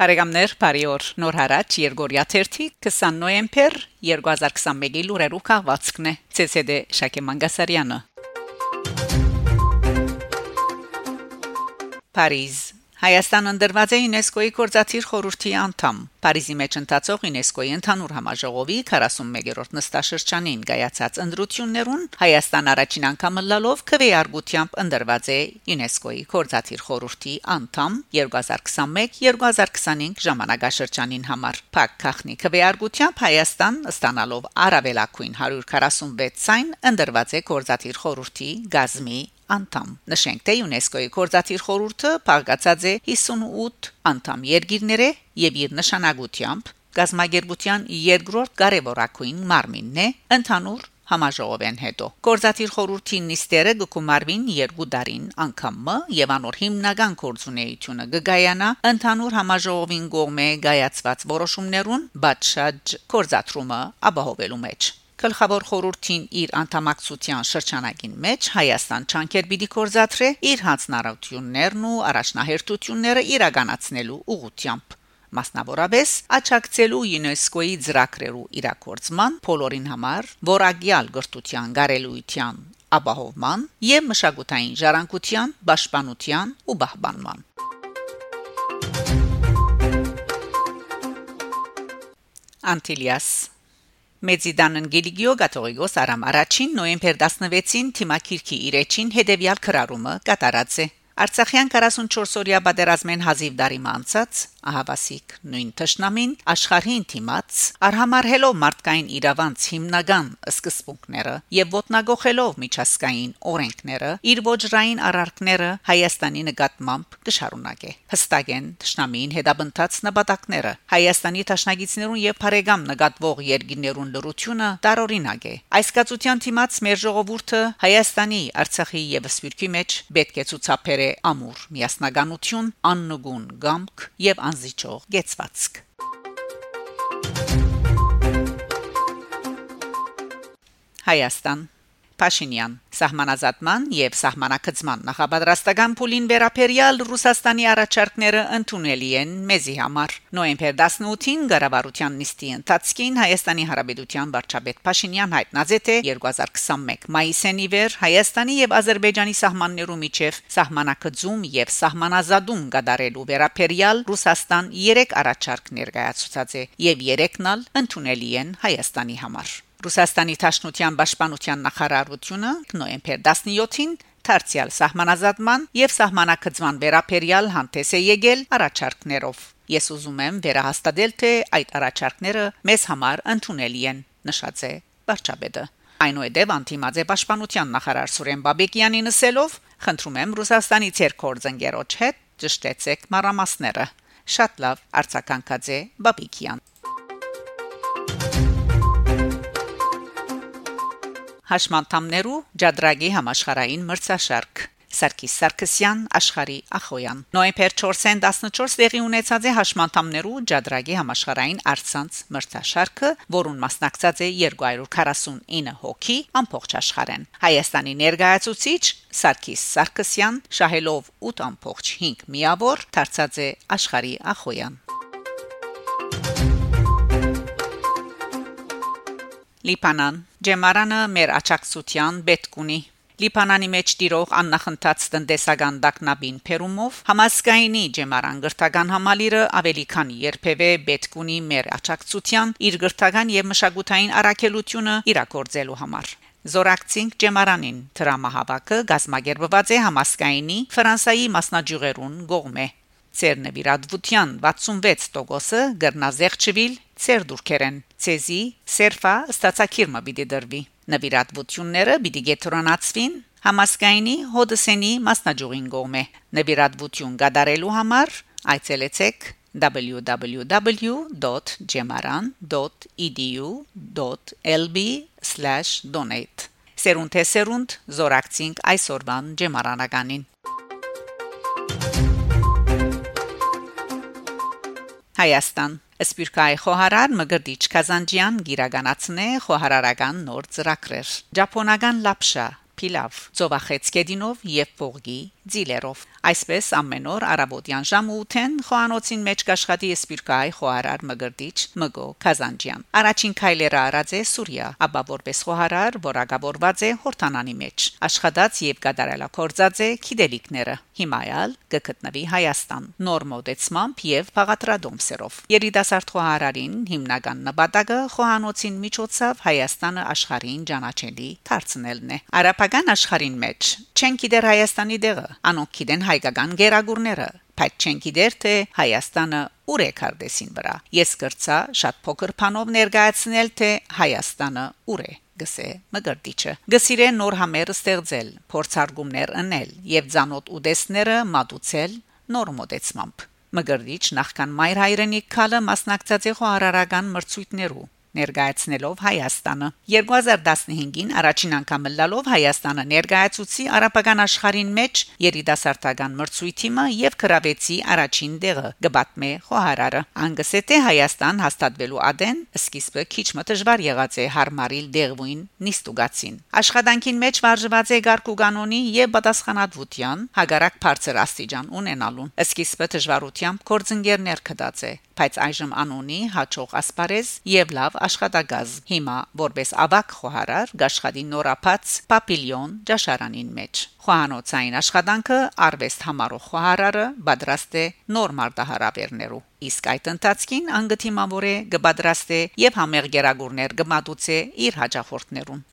Բարեկամներ, բարի օր։ Նոր հարաճ Երգորիա 30 20 նոեմբեր 2021-ի լուրերով քաղվածքն է։ ՑՍԴ Շակե Մանգասարյանը։ Փարիզ Հայաստանը ընդրված է ՅՈՒՆԵՍԿՕ-ի կորզաթիր խորհրդի անդամ։ Փարիզի մեջ ընթացող ՅՈՒՆԵՍԿՕ-ի ընդհանուր համաժողովի 41-րդ նստաշրջանին գայացած ընդրություններուն Հայաստան առաջին անգամ լալով քվեարկությամբ ընդրված է ՅՈՒՆԵՍԿՕ-ի կորզաթիր խորհրդի անդամ 2021-2025 ժամանակաշրջանին համար։ Փակ քախնի քվեարկությամբ Հայաստան ստանալով առավելակույն 146 ցայն ընդրված է կորզաթիր խորհրդի գազմի անդամ։ Նշենք, թե ՅՈՒՆԵՍԿՕ-ի կորզաթիր խորհուրդը փակացած է 58 անդամ երկիրները եւ իր նշանակությամբ գազագերբության երկրորդ կարևորակույն մարմինն է ընդհանուր համաժողովեն հետո կորզաթիր խորհրդի նիստերը գկումարվին երկու դարին անգամը եւ անոր հիմնական կորձունեությունը գգայանա ընդհանուր համաժողովին գոմե գայացված որոշումներուն բաճշաջ կորզաթրումը ապահովելու մեջ Գլխավոր խորհրդին իր անդամակցության շրջանակին մեջ Հայաստան չանկեր պիտի կորզաթրե իր հանձնարարություններն ու առաջնահերթությունները իրականացնելու ուղղությամբ մասնավորապես աչակցելու ՅՈՒՆԵՍԿՕ-ի ծրագրերու իրակորձման բոլորին համար որագյալ գրթության գարելույթյան ապահովման եւ մշակութային ժառանգության, պաշտպանության ու բահբանման Անտիլիաս Մեծիդանն Գելիգիո Գաթողիկոս Արամ առաջին նոյեմբեր 16-ին թիմակիրքի իրեջին հետևյալ քրարումը կատարած է Արցախյան 44-օրյա պատերազմեն հազիվ դարի մանցած ահավասիկ նույն ճշնամին աշխարհին թիմած արհամարհելով մարդկային իրավանց հիմնական սկզբունքները եւ ոտնագողելով միջազգային օրենքները իր ոչրային արարքները Հայաստանի նկատմամբ կշարունակե հստակեն ճշնամին հետաբնթած նպատակները Հայաստանի ճաշնագիցներուն եւ բարեկամ նկատվող երկիներուն լրությունը տարօրինակ է այս կացության թիմած մեր ժողովուրդը Հայաստանի Արցախի եւ Սփյուռքի մեջ պետք է ցուցաբերե ամուր միասնականություն, աննգուն գամք եւ անզիջող գեցվածք։ Հայաստան Փաշինյան Սահմանազատման եւ սահմանակցման նախապատրաստական փուլին վերապերյալ Ռուսաստանի առաջարկները ընդունելի են մեզի համար։ Նոյեմբեր 18-ին Գարավարության նիստի ընթացքին Հայաստանի Հանրապետության վարչապետ Փաշինյան հայտնած է թե 2021 մայիսին իվեր Հայաստանի եւ Ադրբեջանի սահմաններու միջև սահմանակցում եւ սահմանազատում գդարելու վերապերյալ Ռուսաստան 3 առաջարկ ներկայացուցած է եւ 3-ն ալ ընդունելի են Հայաստանի համար։ Ռուսաստանի Թաշնության Պաշտպանության նախարարությունը նոյեմբեր 17-ին Թարցիալ սահմանազատման եւ սահմանակցման վերապերյալ հանդես է եկել առաջարկներով։ Ես ուզում եմ վերահաստատել, թե այդ առաջարկները մեզ համար ընդունելի են, նշած է վարչապետը։ Այնուհետև անտիմաձե պաշտպանության նախարար Սուրեն Բաբեկյանի նսելով, խնդրում եմ Ռուսաստանի ցերկորձընկերոջ հետ ճշտեցեք մարամասները։ Շատ լավ արձականքած է Բաբեկյան։ հաշմանդամներու ջադրագի համաշխարային մրցաշարք Սարգիս Սարգսյան աշխարի Ախոյան նոյեմբեր 4-ին 14 տեղի ունեցած է հաշմանդամներու ջադրագի համաշխարային արցանց մրցաշարքը, որուն մասնակցած է 249 հոգի ամբողջ աշխարհեն։ Հայաստանի ներկայացուցիչ Սարգիս Սարգսյան շահելով 8.5 միավոր դարձած է աշխարի Ախոյան։ Լիբանան Ջեմարանը մեր աճակցության պետք ունի Լիբանանի մեջ տիրող աննախընթաց տնտեսական դակնաբին Պերումով համասկայինի ջեմարան գրթական համալիրը ավելի քան երբևէ պետք ունի մեր աճակցության իր գրթական եւ մշակութային առաքելությունը իրակորձելու համար Զորակցինք ջեմարանին դրամահավաքը գազմագերբված է համասկայինի Ֆրանսայի մասնաճյուղերուն գողմե Ձեր նվիրատվության 66%-ը գրնազեղչվիլ ծեր դուրքերեն ցեզի սերֆա ստացակիրմը պիտի դրվի նվիրատվությունները պիտի գետրոնացվին համասկայնի հոդսենի մասնաճյուղին գոմե նվիրատվություն գդարելու համար այցելեցեք www.gemaran.edu.lb/donate Սերունդ է սերունդ զորակցինք այսօրվան ջեմարանականին Հայաստան Սպիրկայ խոհարար Մգրդիչ Կազանջյան գիրականացնե խոհարարական նոր ծրագրեր Ճապոնական լապշա Պիլավ ծովախեց կեդինով եւ փողի ձիլերով այսպես ամեն օր արաբոդյան ժամը 8-ին խոհանոցին մեջ կաշխատի սպիրկայ խոհարար մգրդիչ մգո կազանջյան առաջին քայլերը արած է Սուրիա ապա որպես խոհարար որակավորված է հորթանանի մեջ աշխատած եւ կատարելակորձած է քիդելիկները հիմայալ կգտնվի Հայաստան նոր մոդեցմամբ եւ փաղատրադոմսերով երիտասարդ խոհարարին հիմնական նպատակը խոհանոցին միջոցով Հայաստանը աշխարհին ճանաչելի դարձնելն է արաբական աշխարհին մեջ չեն գիտեր Հայաստանի դեղը անոնք գիտեն հայկական գերագուրները բայց չեն գիտեր թե Հայաստանը ուր է կարդեսին վրա ես կրծա շատ փոքր փանով ներկայացնել թե Հայաստանը ուր է գսե մգրտիչը գսիրե նոր համեր ստեղծել փորձարկումներ անել եւ ցանոթ ուդեսները մատուցել նոր մոդեցմամբ մգրտիչ նախքան մայր հայրենիք քալը մասնակցած է խոհարարական մրցույթներու ներկայացնելով Հայաստանը 2015-ին առաջին անգամ լալով Հայաստանը ներկայացուցի արաբական աշխարհին մեջ երիտասարդական մրցույթը եւ գրավեցի առաջին դեղը գբատմե խոհարարը անգսետե Հայաստան հաստատվելու ադեն սկիզբը քիչ մտժվար եղած է հարմարիլ դեղվին նիստուգացին աշխատանքին մեջ վարժված է գարկու կանոնի եւ պատասխանատվության հագարակ բարձր աստիճան ունենալուն սկիզբը դժվարությամբ կորձընկերներ կդած է բայց այժմ անունի հաջող ասպարեզ եւ լավ աշխատագազ հիմա որպես ավակ խոհարար գաշխատի նորապած պապիլիոն ճաշարանին մեջ խոհանոցային աշխատանքը արվեստ համարող խոհարարը պատրաստ է նոր մարտահրավերներու իսկ այդ ընթացքին անգթիմավոր է կպատրաստե եւ համեղ գերագուրներ կմատուցե իր հաջախորդներուն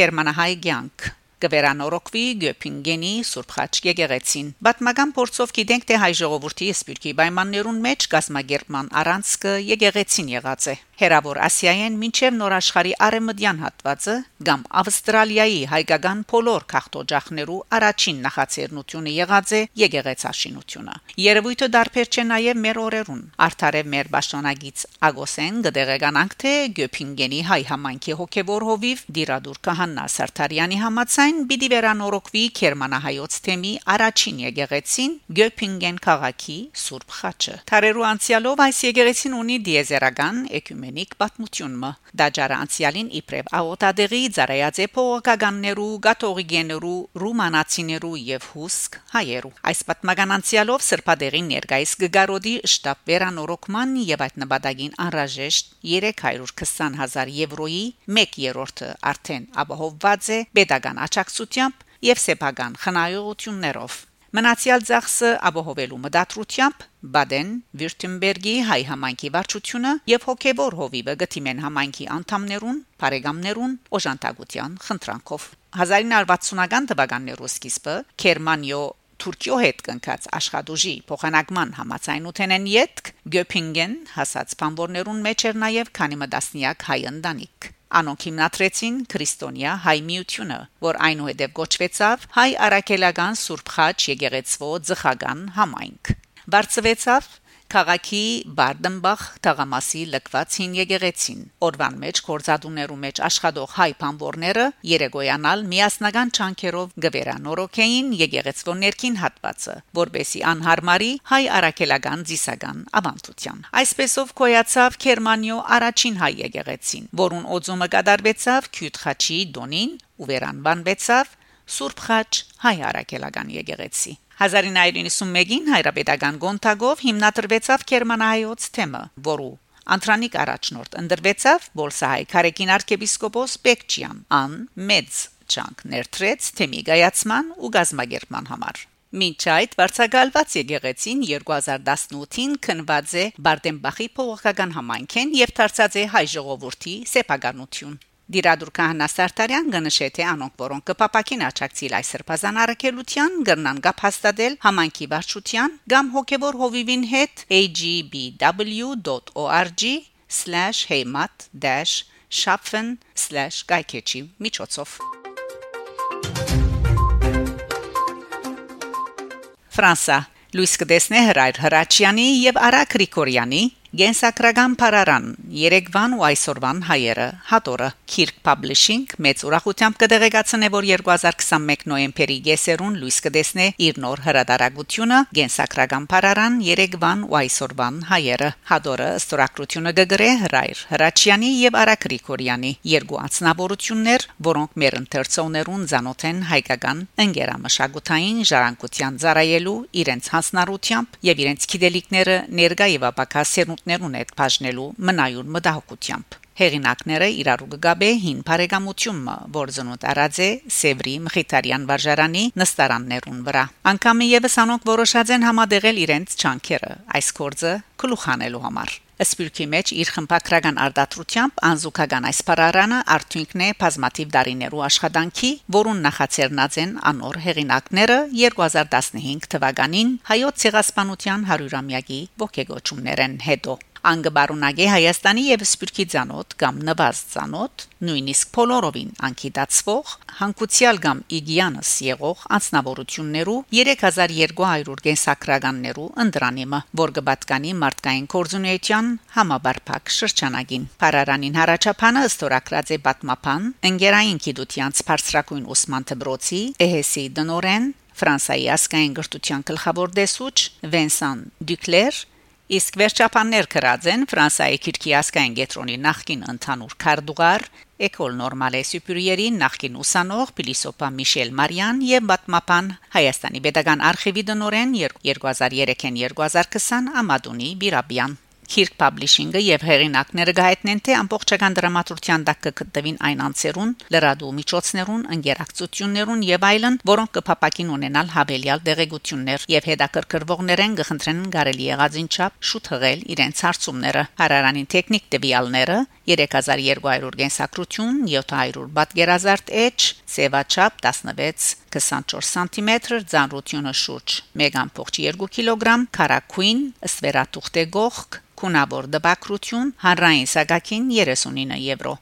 Կերմանահայ ցանկ կվերանորոգվի Գյոփինգենի Սուրբ Խաչ եկեղեցին։ Բատմական փորձով գիտենք թե հայ ժողովրդի սպիրկի պայմաններուն մեջ գազմագերման առանցքը եկեղեցին եղած է հերավոր Ասիայեն մինչև նոր աշխարհի արեմդյան հատվածը կամ Ավստրալիայի հայկական փոլոր քաղտոջախներու առաջին նախաձեռնությունը եղած է եկեղեցաշինությունը։ Երևույթը դարբեր չէ նաև մեր օրերուն։ Արթարև մեր ճշտոնագից Ագոսեն գդեղեկանանք թե Գյոփինգենի հայ համայնքի հոգևոր հովիվ Դիրադուր Կահաննա Սարտարյանի համացայն պիտի վերանորոգվի Գերմանահայոց թեմի առաջին եկեղեցին Գյոփինգեն քաղաքի Սուրբ Խաչը։ Թարերու անցյալով այս եկեղեցին ունի դիեզերական էկումեն Արմենիկ պատմությունը դաջարը անցյալին իբրև աղոտադերի ծարայած է փողոքականներու, գաթողիկներու, ռումանացիներու եւ հուսք հայերու։ Այս պատմական անցյալով սրբադերին ներկայիս գգարոդի շտաբ վերանորոգման եւ այդ նպատակին անհրաժեշտ 320000 եվրոյի 1/3-ը արդեն ապահովված է pedagogan աճակցությամբ եւ սեփական խնայողություններով Մնացյալ ցախսը ապահովելու մդատրությամբ Բադեն, Վիրտեմբերգի հայ համայնքի վարչությունը եւ հոգեվոր հովիվը գտիմեն համայնքի անդամներուն, բարեկամներուն օժանդակության խնդրանքով 1960-ական թվականներու սկիզբը Գերմանիո Թուրքիո հետ կնքած աշխատուժի փոխանակման համացայնութենեն յետք Գյոփինգեն հասած բամբորներուն մեջ էր նաև քանի մտասնիակ հայ ընտանիք Անոնք հիմնադրեցին քրիստոնյա հայ միությունը, որ այնուհետև գոչվեցավ հայ արաքելական Սուրբ Խաչ եկեղեցվո ձխական համայնք։ Բարձվեցավ Քաղաքի Բարդենբախ թաղամասի լկված հին եկեղեցին օրվան մեջ կորզադուներու մեջ աշխատող հայ բամբորները երեգոյանալ միասնական չանքերով գվերանորոքեին եկեղեցվո ներքին հատվածը որբեսի անհարմարի հայ արաքելական զիսական ավանդության այսպեսով կոյացավ Գերմանիո առաջին հայ եկեղեցին որուն օծումը կդարվեցավ Քյուտխաչի դոնին ու վերանբանվեցավ Սուրբ Խաչ հայ արաքելական եկեղեցի 1991-ին հայրապետական գոնտագով հիմնադրվեցավ Գերմանահայոց թեմը, որու Անտրանիկ առաջնորդ ընդրվեցավ Բոլսահայ Կարեկին arczepiskopos Պեկչյան ան մեծ ճանք ներտրեց թեմի գայացման ու գազմագերման համար Մինչ այդ վարչագալված եկեղեցին 2018-ին քնված է Բարդենբախի փողոքական համայնքեն եւ դարձած է հայ ժողովրդի սեփականություն Դիրադուր Քահանա Սարտարյան գնշե թե անոնք որոնք կպապակին աճակցիլ այս սրբազան արքելության գրնան գապ հաստատել համանքի վարչության կամ հոգևոր հովիվին հետ agb.org/heimat-shapfen/gaikechi միջոցով Ֆրանսա Լուիս կդեսնե հրայր Հրաչյանի եւ Արա Գրիգորյանի Գենսակրական Փարարան. Երեգվան ու այսօրվան հայերը. Հատորը Kirk Publishing մեծ ուրախությամբ կդեղեկացնե որ 2021 նոյեմբերի գեսերուն լույս կդեսնե իր նոր հրադարագությունը Գենսակրական Փարարան Երեգվան ու այսօրվան հայերը հատորը ստորակրությունը գգրե հրայր Հրաչյանի եւ Արա Գրիգորյանի երկու անձնավորություններ որոնք մեր ընթերցողներուն ցանոթ են հայկական ընկերամշակութային ժառանգության ծառայելու իրենց հասնարությամբ եւ իրենց գիտելիքները ներգա եւ ապակա սերունդներուն հետ բաժնելու մնայուն մտահոգությամբ հեղինակները իրարու գաբե հին բարեկամությունը որ զնոտ արած է Սևրի Մխիթարյան վարժարանի նստարաններուն վրա անկամ եւս անոնք որոշած են համադեղել իրենց չանքերը այս կորձը գլուխանելու համար Սպիրկի մեջ իր խմբակրական արտադրությամբ անզուգական այս պարարանը արդյունքն է բազմատիվ դարիներու աշխատանքի, որուն նախաձեռնած են անոր հեղինակները 2015 թվականին հայոց ցեղասպանության 100-ամյակի ողջագոչումներեն հետո անգբարունագե Հայաստանի եւ Սփյուռքի ցանոթ կամ նվազ ցանոթ նույնիսկ փոլորովին անկիդացվող հանկուցյալ կամ իգիանս եղող անձնավորություններու 3200 գենսակրականներու ընդրանիմը որ կբատկանի մարդկային կորձունեության համաբարփակ շրջանագին Փարարանին հարաճապանը ստորակրած է պատմապան ընկերային գիտությանց բարձրակույն Օսման Տբրոցի էհեսի դնորեն Ֆրանսայի ասկային գրթության գլխավոր դեսուչ Վենսան Դյուկլեր Իսկ վերջապաններ կրած են Ֆրանսիայի քիրքի ասկային գետրոնի նախկին ընդհանուր քարտուղար Էկոլ Նորմալե Սուպերիերի նախկին ուսանող Փիլիսոփա Միշել Մարիան եւ Բատմապան Հայաստանի Պետական արխիվի դնորեն 2003-ին 2020 Ամադունի Բիրաբյան Kirk Publishing-ը եւ հեղինակները գայտնեն թե ամբողջական դրամատուրգիան դակ կգտնվին այն անցերուն, լրադու միջոցներուն, ընկերակցություններուն եւ այլն, որոնք կփապակին ունենալ հավելյալ դեղեցություններ եւ հետաքրքրվողներեն կխնդրեն գարելի եղածին չափ շուտ հղել իրենց հարցումները։ Հարարանին տեխնիկ դեպիալները 3200 գենսակրություն, 700 բատգերազարդ էջ, սևաչափ 16 24 սանտիմետր, ծանրությունը շուրջ 1.2 կիլոգրամ, քարակույն, սվերատուղտե գողք, քունավոր դպակրություն, հանրային սագակին 39 եվրո։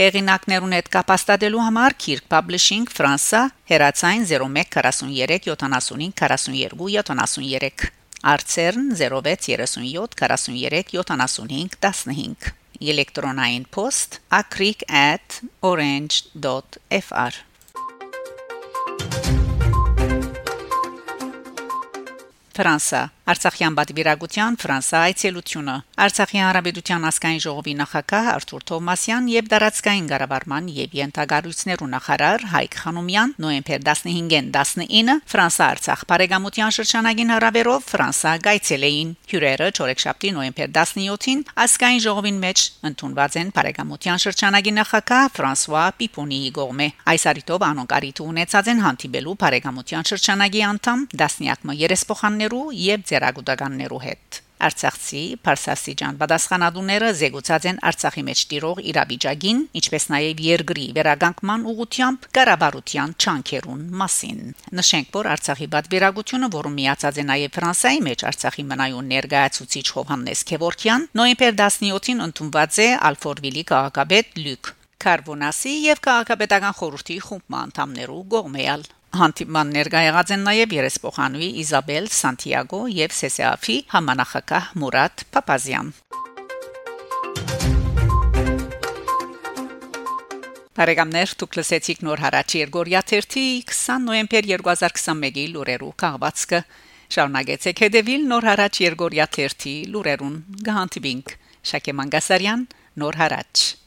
Հեղինակներուն հետ կապաստadելու համար Kirk Publishing Ֆրանսա հերացային 01 43 75 42 73 Արցերն 0637 43 75 15 Էլեկտրոնային post akrik@orange.fr Ֆրանսա Արցախյան պատվիրակության Ֆրանսա այցելությունը Արցախի հանրապետության ազգային ժողովի նախագահ Արթուր Թովմասյան եւ դարածքային ղարավարման եւ ենթագարույցներու նախարար Հայկ Խանոմյան նոեմբեր 15-ին 19-ը Ֆրանսա Արցախ բարեկամության շրջանագին հրավերով Ֆրանսա գայցել էին հյուրերը չորեքշաբթի նոեմբեր 17-ին ազգային ժողովին մեջ ընդունված են բարեկամության շրջանագին նախագահ Ֆրանսուա Պիպոնիի գոմե այս արիտով անոնկարիտ ունեցած են հանդիպելու բարեկամության շրջանագի անդամ դասնիակ մերեսփոխաններու եւ ծերագուտականներու հետ Արցախցի Փարսասիջան պատասխանատուները զեկուցած են Արցախի մեջ տիրող իրավիճակին, ինչպես նաև երկրի վերագանքման ուղությամբ կառավարության չանքերուն մասին։ Նշենք, որ Արցախի պատվիրակությունը, որը միացած է նաև Ֆրանսիայի մեջ Արցախի մնայուն ներկայացուցիչ Հովհաննես Քևորքյան, նոյեմբեր 17-ին ընդունված է Ալֆորվիլի քաղաքապետ Լյուկ Կարբոնասի եւ քաղաքապետական խորհրդի խումբ անդամներու գողմեալ Հանդիպման ներկայ եղած են նաև երեսփոխանուի Իզաբել Սանտիագո եւ Սեսեաֆի համանախակահ Մուրադ Փապազյան։ Բարեկամներ, դուք լսեցիք նոր հարաճ Երգորիա 30 20 նոյեմբեր 2021-ի լուրերու քաղվածքը։ Շարունակեցեք հետևել նոր հարաճ Երգորիա 30 լուրերուն։ Գահանտիբինգ Շակե Մանգասարյան, նոր հարաճ